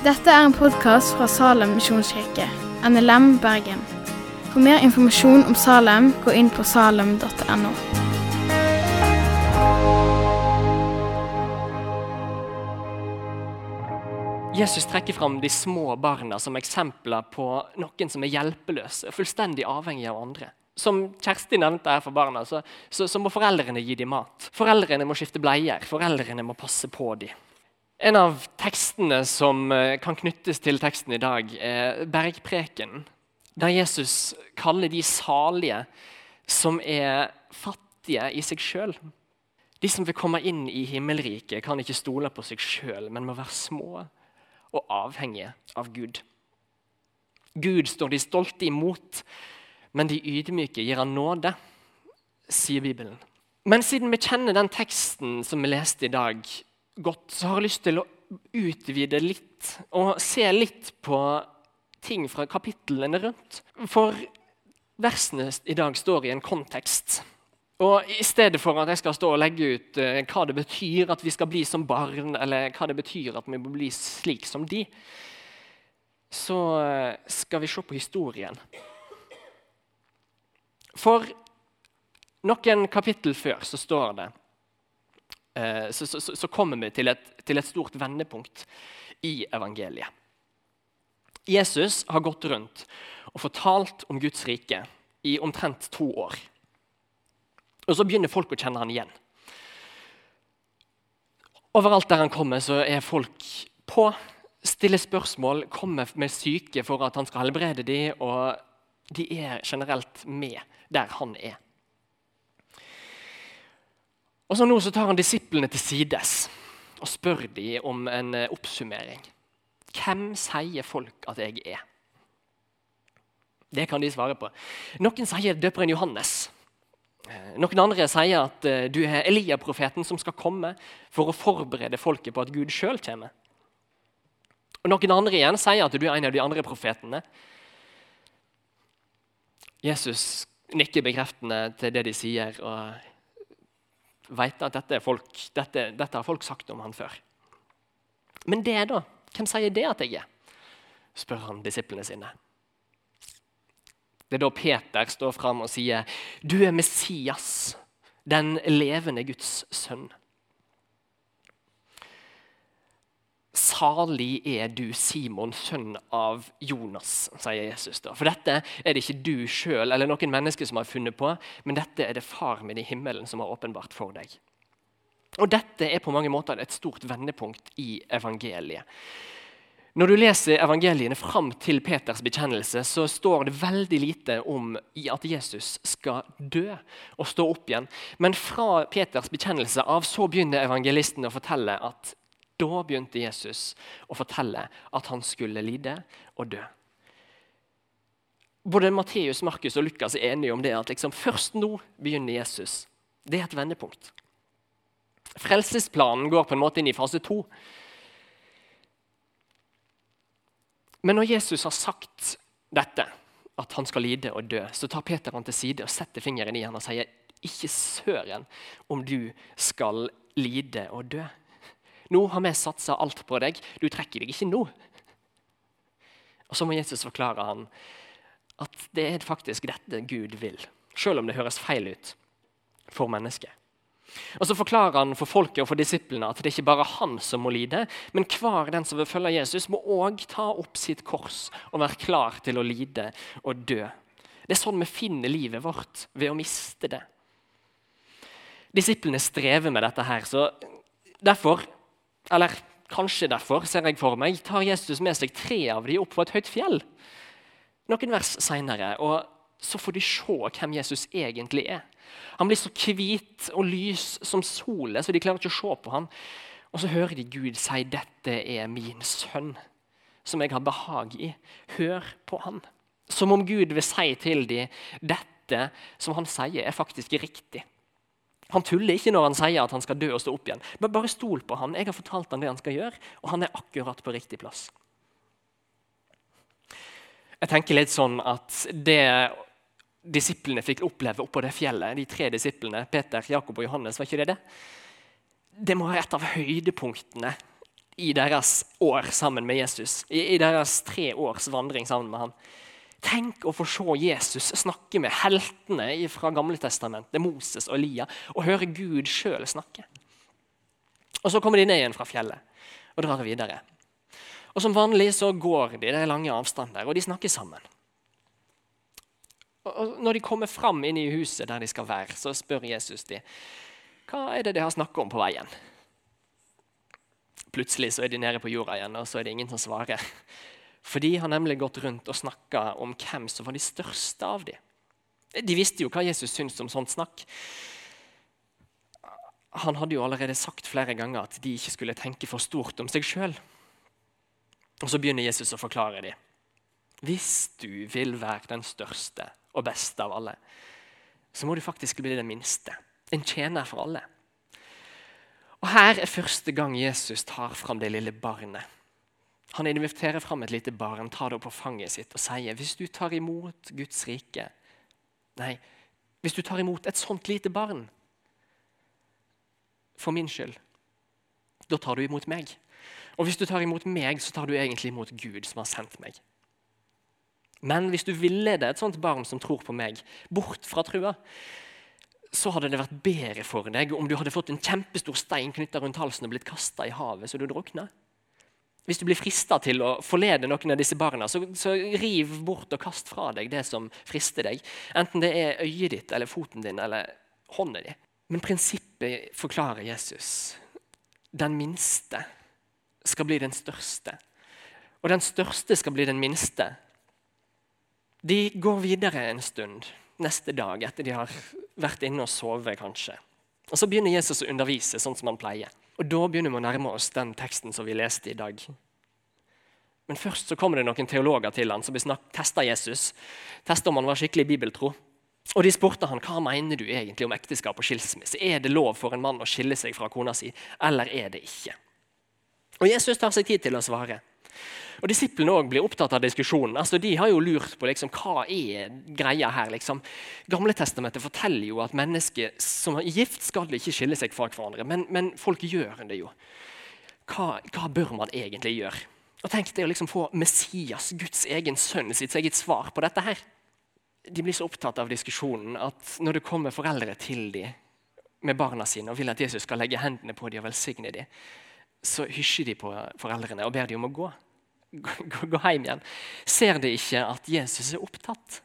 Dette er en podkast fra Salem misjonskirke, NLM Bergen. For mer informasjon om Salem, gå inn på salem.no. Jesus trekker fram de små barna som eksempler på noen som er hjelpeløse og fullstendig avhengig av andre. Som Kjersti nevnte her for barna, så, så, så må foreldrene gi dem mat. Foreldrene må skifte bleier, foreldrene må passe på dem. En av tekstene som eh, kan knyttes til teksten i dag, er Bergpreken, der Jesus kaller de salige som er fattige i seg sjøl. De som vil komme inn i himmelriket, kan ikke stole på seg sjøl, men må være små og avhengige av Gud. Gud står de stolte imot, men de ydmyke gir han nåde, sier Bibelen. Men siden vi kjenner den teksten som vi leste i dag, godt, så har jeg lyst til å utvide litt og se litt på ting fra kapitlene rundt. For versene i dag står i en kontekst. Og I stedet for at jeg skal stå og legge ut uh, hva det betyr at vi skal bli som barn, eller hva det betyr at vi må bli slik som de, så uh, skal vi se på historien. For noen kapittel før så står det så, så, så, kommer vi til et, til et stort vendepunkt i evangeliet. Jesus har gått rundt og fortalt om Guds rike i omtrent to år. Og så begynner folk å kjenne han igjen. Overalt der han kommer, så er folk på, stiller spørsmål, kommer med syke for at han skal helbrede dem, og de er generelt med der han er. Og så Nå så tar han disiplene til sides og spør dem om en eh, oppsummering. Hvem sier folk at jeg er? Det kan de svare på. Noen sier døperen Johannes. Eh, noen andre sier at eh, du er Elia-profeten som skal komme for å forberede folket på at Gud sjøl kommer. Og Noen andre igjen sier at du er en av de andre profetene. Jesus nikker bekreftende til det de sier, og vet at dette, folk, dette, dette har folk sagt om han før. Men det, da? Hvem sier det at jeg er? spør han disiplene sine. Det er da Peter står fram og sier, 'Du er Messias, den levende Guds sønn'. Salig er du, Simon, sønn av Jonas, sier Jesus. da. For dette er det ikke du sjøl eller noen mennesker som har funnet på, men dette er det Far min i himmelen som har åpenbart for deg. Og Dette er på mange måter et stort vendepunkt i evangeliet. Når du leser evangeliene fram til Peters bekjennelse, så står det veldig lite om at Jesus skal dø og stå opp igjen. Men fra Peters bekjennelse av så begynner evangelisten å fortelle at da begynte Jesus å fortelle at han skulle lide og dø. Både Matteus, Markus og Lukas er enige om det at liksom først nå begynner Jesus. Det er et vendepunkt. Frelsesplanen går på en måte inn i fase to. Men når Jesus har sagt dette, at han skal lide og dø, så tar Peter han til side og setter fingeren i han og sier ikke søren om du skal lide og dø. Nå har vi satsa alt på deg, du trekker deg ikke nå. Og Så må Jesus forklare han at det er faktisk dette Gud vil, selv om det høres feil ut for mennesket. Og Så forklarer han for folket og for disiplene at det ikke bare er han som må lide, men hver den som vil følge Jesus, må òg ta opp sitt kors og være klar til å lide og dø. Det er sånn vi finner livet vårt, ved å miste det. Disiplene strever med dette her, så derfor, eller kanskje derfor, ser jeg for meg, tar Jesus med seg tre av dem opp på et høyt fjell. Noen vers seinere. Og så får de se hvem Jesus egentlig er. Han blir så hvit og lys som solen, så de klarer ikke å se på ham. Og så hører de Gud si 'Dette er min sønn, som jeg har behag i'. Hør på ham.' Som om Gud vil si til dem dette som han sier, er faktisk riktig. Han tuller ikke når han sier at han skal dø og stå opp igjen. Men bare stol på han. Jeg har fortalt han det han skal gjøre, og han er akkurat på riktig plass. Jeg tenker litt sånn at det disiplene fikk oppleve oppå det fjellet, de tre disiplene, Peter, Jakob og Johannes, var ikke det det? Det må være et av høydepunktene i deres år sammen med Jesus. I, deres tre års vandring sammen med ham. Tenk å få se Jesus snakke med heltene fra Gamle Testamentet, Moses og Elia, og høre Gud sjøl snakke. Og Så kommer de ned igjen fra fjellet og drar videre. Og Som vanlig så går de, det er lange avstander, og de snakker sammen. Og Når de kommer fram inn i huset der de skal være, så spør Jesus de, hva er det de har snakket om på veien. Plutselig så er de nede på jorda igjen, og så er det ingen som svarer. For de har nemlig gått rundt og snakka om hvem som var de største av dem. De visste jo hva Jesus syntes om sånt snakk. Han hadde jo allerede sagt flere ganger at de ikke skulle tenke for stort om seg sjøl. Og så begynner Jesus å forklare dem. Hvis du vil være den største og beste av alle, så må du faktisk bli den minste. En tjener for alle. Og Her er første gang Jesus tar fram det lille barnet han inviterer fram et lite barn, tar det opp på fanget sitt og sier hvis du tar imot Guds rike Nei, hvis du tar imot et sånt lite barn for min skyld, da tar du imot meg. Og hvis du tar imot meg, så tar du egentlig imot Gud som har sendt meg. Men hvis du villeder et sånt barn som tror på meg, bort fra trua, så hadde det vært bedre for deg om du hadde fått en kjempestor stein knytta rundt halsen og blitt kasta i havet så du drukna. Hvis du blir frista til å forlede noen av disse barna, så, så, riv bort og kast fra deg det som frister deg. Enten det er øyet ditt eller foten din eller hånda di. Men prinsippet forklarer Jesus. Den minste skal bli den største. Og den største skal bli den minste. De går videre en stund neste dag etter de har vært inne og sovet, kanskje. Og Så begynner Jesus å undervise sånn som han pleier. Og Da begynner vi å nærme oss den teksten som vi leste i dag. Men først så kommer det noen teologer til han som vil teste Jesus. Teste om han var skikkelig bibeltro. Og De spurte han, hva mener du egentlig om ekteskap og skilsmisse. Er det lov for en mann å skille seg fra kona si, eller er det ikke? Og Jesus tar seg tid til å svare. Og Disiplene også blir opptatt av diskusjonen. Altså, de har jo lurt på liksom, hva er greia her. Liksom. Gamletestamentet forteller jo at mennesker som er gift, skal ikke skille seg fra hverandre. Men, men folk gjør det jo. Hva, hva, bør man egentlig gjøre? Og Tenk det å liksom få Messias, Guds egen sønn, sitt eget svar på dette. her. De blir så opptatt av diskusjonen at når det kommer foreldre til dem med barna sine og vil at Jesus skal legge hendene på dem og velsigne dem, så hysjer de på foreldrene og ber dem om å gå gå hjem igjen, ser de ikke at Jesus er opptatt?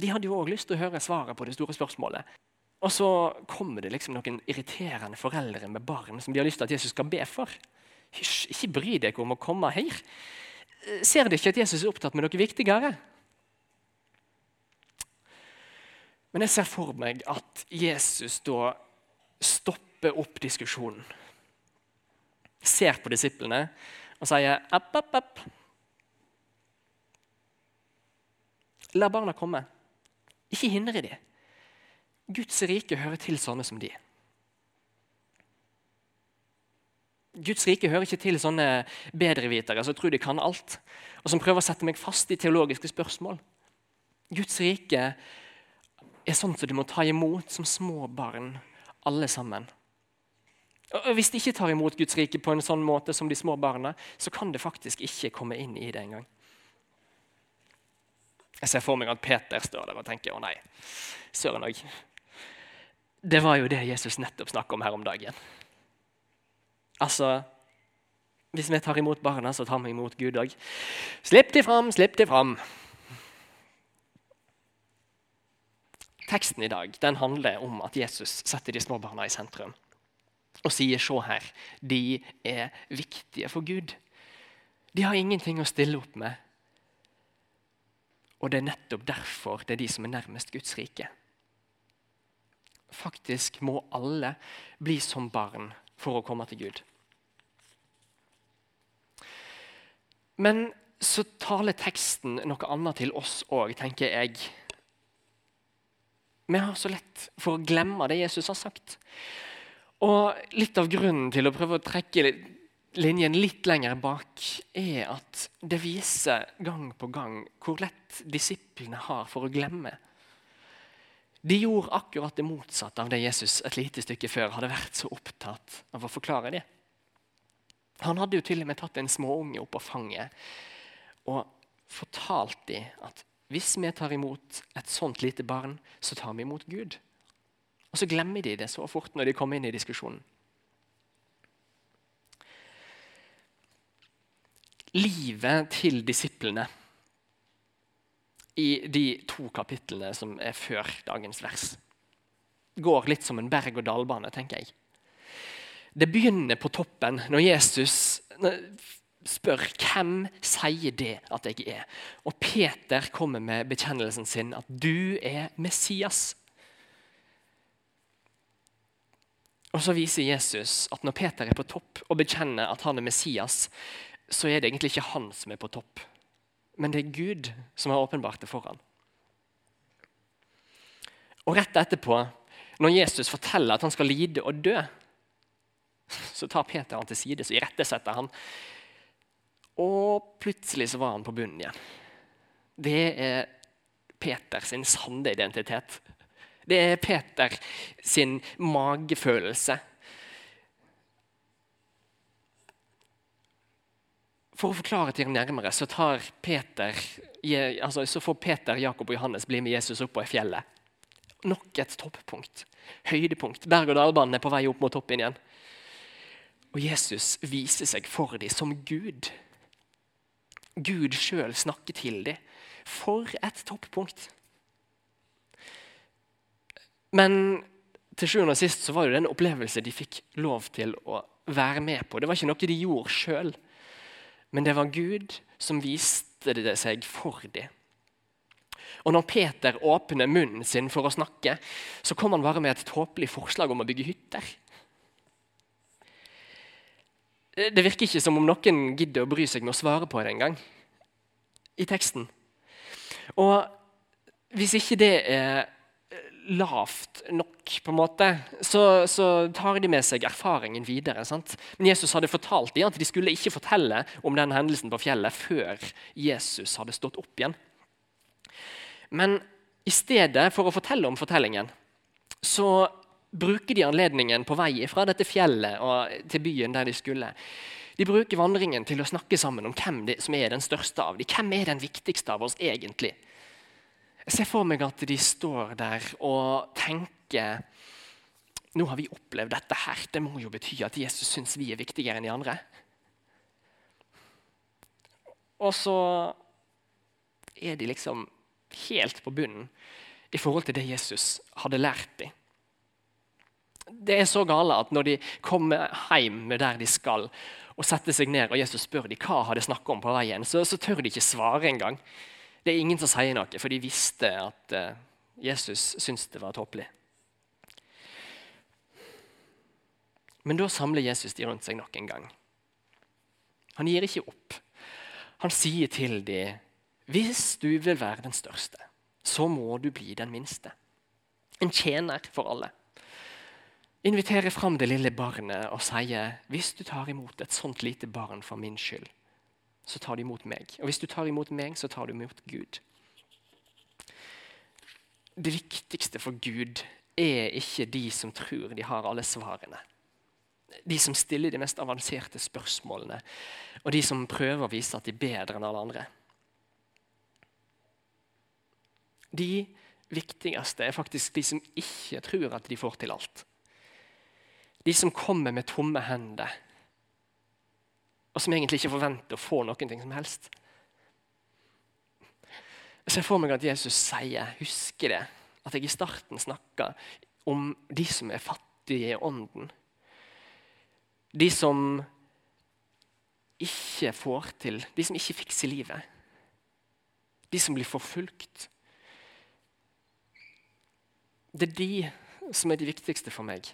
De hadde jo òg lyst til å høre svaret på det store spørsmålet. Og så kommer det liksom noen irriterende foreldre med barn som de har lyst til at Jesus skal be for. Hysj, ikke bry deg om å komme her. Ser de ikke at Jesus er opptatt med noe viktigere? Men jeg ser for meg at Jesus da stopper opp diskusjonen. Ser på disiplene og sier app, app, app. La barna komme. Ikke hindre dem. Guds rike hører til sånne som de. Guds rike hører ikke til sånne bedrevitere som tror de kan alt, og som prøver å sette meg fast i teologiske spørsmål. Guds rike er sånn som de må ta imot som små barn, alle sammen. Og Hvis de ikke tar imot Guds rike på en sånn måte som de små barna, så kan det faktisk ikke komme inn i det engang. Jeg ser for meg at Peter står der og tenker å nei, søren òg. Det var jo det Jesus nettopp snakket om her om dagen. Altså, Hvis vi tar imot barna, så tar vi imot Gud òg. Slipp de fram, slipp de fram. Teksten i dag den handler om at Jesus setter de små barna i sentrum og sier se her, de er viktige for Gud. De har ingenting å stille opp med. Og det er nettopp derfor det er de som er nærmest Guds rike. Faktisk må alle bli som barn for å komme til Gud. Men så taler teksten noe annet til oss òg, tenker jeg. Vi har så lett for å glemme det Jesus har sagt. Og Litt av grunnen til å prøve å trekke linjen litt lenger bak, er at det viser gang på gang hvor lett disiplene har for å glemme. De gjorde akkurat det motsatte av det Jesus et lite stykke før hadde vært så opptatt av å forklare det. Han hadde jo til og med tatt en småunge opp av fanget og fortalt dem at hvis vi tar imot et sånt lite barn, så tar vi imot Gud. Og så glemmer de det så fort når de kommer inn i diskusjonen. Livet til disiplene i de to kapitlene som er før dagens vers, går litt som en berg-og-dal-bane, tenker jeg. Det begynner på toppen når Jesus spør hvem sier det at jeg er. Og Peter kommer med bekjennelsen sin at du er Messias. Og Så viser Jesus at når Peter er på topp og bekjenner at han er Messias, så er det egentlig ikke han som er på topp, men det er Gud som har åpenbart det for ham. Og rett etterpå, når Jesus forteller at han skal lide og dø, så tar Peter han til side, så irettesetter han. Og plutselig så var han på bunnen igjen. Det er Peters sanne identitet. Det er Peter sin magefølelse. For å forklare til dem nærmere så, Peter, altså, så får Peter, Jakob og Johannes bli med Jesus opp på fjellet. Nok et toppunkt. Høydepunkt. Berg-og-dal-banen er på vei opp mot toppen igjen. Og Jesus viser seg for dem som Gud. Gud sjøl snakker til dem. For et toppunkt. Men til sjuende og sist så var det en opplevelse de fikk lov til å være med på. Det var ikke noe de gjorde sjøl, men det var Gud som viste det seg for dem. Og når Peter åpner munnen sin for å snakke, så kom han bare med et tåpelig forslag om å bygge hytter. Det virker ikke som om noen gidder å bry seg med å svare på det engang. I teksten. Og hvis ikke det er lavt nok, på en måte, så, så, tar de med seg erfaringen videre. Sant? Men Jesus hadde fortalt dem at de skulle ikke fortelle om den hendelsen på fjellet før Jesus hadde stått opp igjen. Men i stedet for å fortelle om fortellingen, så bruker de anledningen på vei fra dette fjellet og til byen der de skulle. De bruker vandringen til å snakke sammen om hvem som er den største av dem. Hvem er den viktigste av oss egentlig? Jeg ser for meg at de står der og tenker Nå har vi opplevd dette her. Det må jo bety at Jesus syns vi er viktigere enn de andre. Og så er de liksom helt på bunnen i forhold til det Jesus hadde lært dem det er så gale at når de kommer hjem med der de skal, og setter seg ned, og Jesus spør dem hva har de snakket om på veien, så, så tør de ikke svare engang. Det er ingen som sier noe, for de visste at uh, Jesus syntes det var tåpelig. Men da samler Jesus de rundt seg nok en gang. Han gir ikke opp. Han sier til dem, 'Hvis du vil være den største, så må du bli den minste.' En tjener for alle inviterer fram det lille barnet og sier hvis du tar imot et sånt lite barn for min skyld, så tar du imot meg. Og hvis du tar imot meg, så tar du imot Gud. Det viktigste for Gud er ikke de som tror de har alle svarene. De som stiller de mest avanserte spørsmålene, og de som prøver å vise at de er bedre enn alle andre. De viktigste er faktisk de som ikke tror at de får til alt. De som kommer med tomme hender, og som egentlig ikke forventer å få noen ting som helst. Jeg ser for meg at Jesus sier, husker det, at jeg i starten snakka om de som er fattige i ånden. De som ikke får til, de som ikke fikser livet. De som blir forfulgt. Det er de som er de viktigste for meg.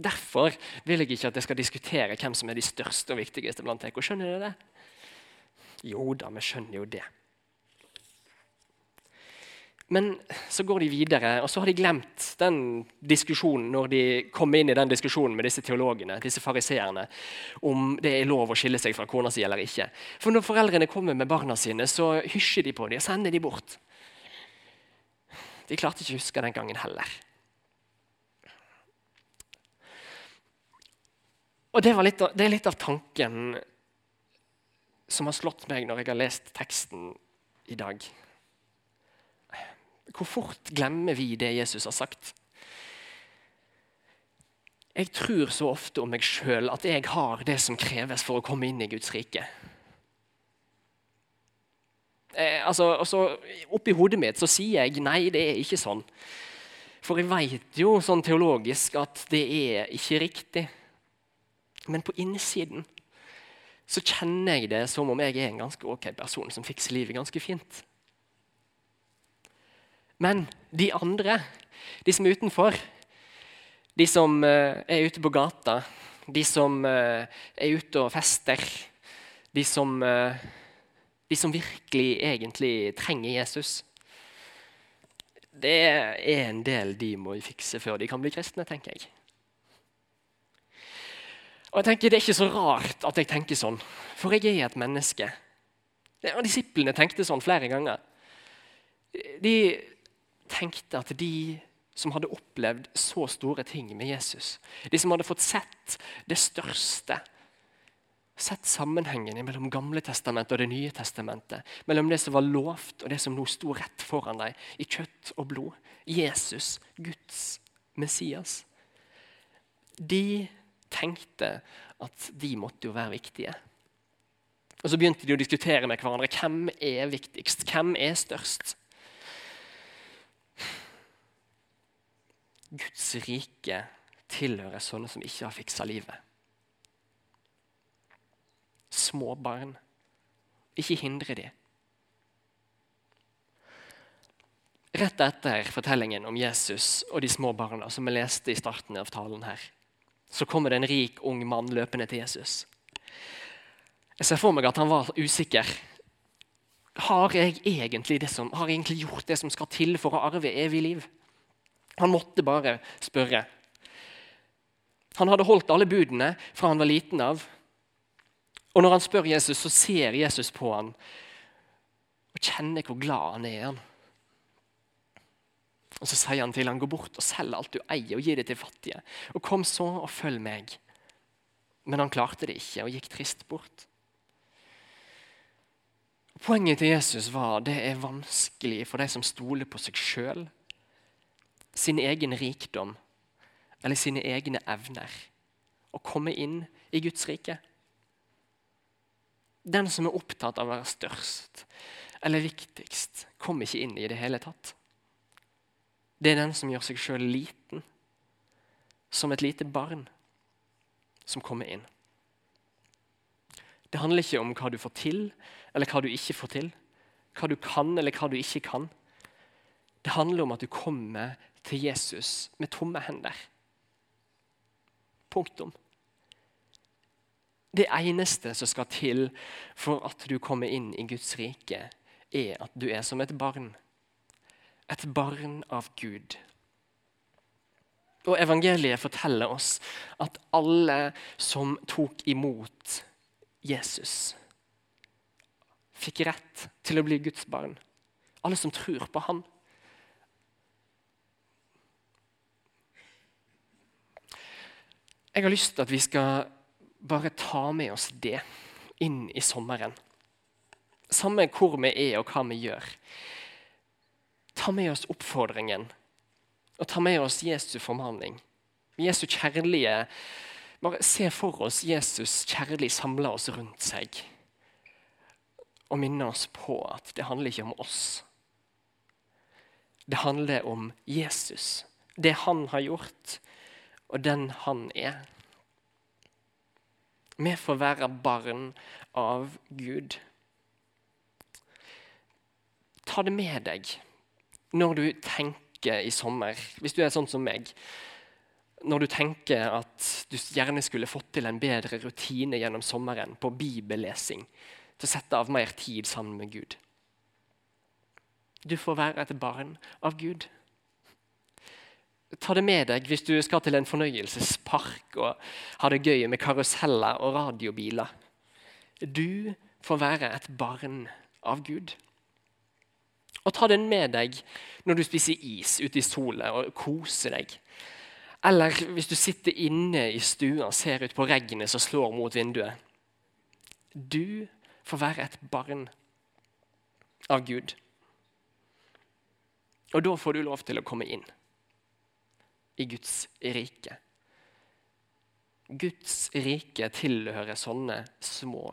Derfor vil jeg ikke at jeg skal diskutere hvem som er de største og viktigste blant dere. Skjønner dere det? Jo da, vi skjønner jo det. Men så går de videre, og så har de glemt den diskusjonen når de kom inn i den diskusjonen med disse teologene, disse fariseerne, om det er lov å skille seg fra kona si eller ikke. For når foreldrene kommer med barna sine, så hysjer de på dem og sender dem bort. De klarte ikke å huske den gangen heller. Og det, litt det, er litt av tanken som har slått meg når jeg har lest teksten i dag. Hvor fort glemmer vi det Jesus har sagt? Jeg tror så ofte om meg sjøl at jeg har det som kreves for å komme inn i Guds rike. Eh, altså, altså, Oppi hodet mitt så sier jeg nei, det er ikke sånn. For jeg veit jo sånn teologisk at det er ikke riktig. Men på innsiden så kjenner jeg det som om jeg er en ganske ok person som fikser livet ganske fint. Men de andre, de som er utenfor, de som uh, er ute på gata, de som uh, er ute og fester, de som, uh, de som virkelig egentlig trenger Jesus Det er en del de må fikse før de kan bli kristne, tenker jeg. Og jeg tenker Det er ikke så rart at jeg tenker sånn, for jeg er et menneske. Og Disiplene tenkte sånn flere ganger. De tenkte at de som hadde opplevd så store ting med Jesus, de som hadde fått sett det største, sett sammenhengen mellom Gamle testamentet og Det nye testamentet, mellom det som var lovt og det som nå sto rett foran dem i kjøtt og blod, Jesus, Guds Messias, de tenkte at de måtte jo være viktige. Og Så begynte de å diskutere med hverandre hvem er viktigst, hvem er størst. Guds rike tilhører sånne som ikke har fiksa livet. Små barn. Ikke hindre dem. Rett etter fortellingen om Jesus og de små barna, som vi leste i starten av talen her, så kommer det en rik, ung mann løpende til Jesus. Jeg ser for meg at han var usikker. Har jeg egentlig, som, har jeg egentlig gjort det som skal til for å arve evig liv? Han måtte bare spørre. Han hadde holdt alle budene fra han var liten av. Og når han spør Jesus, så ser Jesus på han og kjenner hvor glad han er i han. Og Så sier han til han, gå bort og selg alt du eier, og gi det til fattige. Og kom så og følg meg. Men han klarte det ikke og gikk trist bort. Poenget til Jesus var det er vanskelig for de som stoler på seg sjøl sin egen rikdom eller sine egne evner å komme inn i Guds rike. Den som er opptatt av å være størst eller viktigst, kommer ikke inn i det hele tatt. Det er den som gjør seg sjøl liten, som et lite barn, som kommer inn. Det handler ikke om hva du får til, eller hva du ikke får til. Hva du kan, eller hva du ikke kan. Det handler om at du kommer til Jesus med tomme hender. Punktum. Det eneste som skal til for at du kommer inn i Guds rike, er at du er som et barn. Et barn av Gud. Og Evangeliet forteller oss at alle som tok imot Jesus, fikk rett til å bli Guds barn. Alle som tror på Han. Jeg har lyst til at vi skal bare ta med oss det inn i sommeren. Samme hvor vi er og hva vi gjør. Ta med oss oppfordringen, og ta med oss Jesu formaning. Jesu kjærlige Bare se for oss Jesus kjærlig samle oss rundt seg og minne oss på at det handler ikke om oss. Det handler om Jesus, det han har gjort, og den han er. Vi får være barn av Gud. Ta det med deg når du tenker i sommer, hvis du er sånn som meg. Når du tenker at du gjerne skulle fått til en bedre rutine gjennom sommeren på bibellesing, til å sette av mer tid sammen med Gud. Du får være et barn av Gud. Ta det med deg hvis du skal til en fornøyelsespark og ha det gøy med karuseller og radiobiler. Du får være et barn av Gud. Og ta den med deg når du spiser is ute i sola og koser deg. Eller hvis du sitter inne i stua og ser ut på regnet som slår mot vinduet. Du får være et barn av Gud. Og da får du lov til å komme inn i Guds rike. Guds rike tilhører sånne små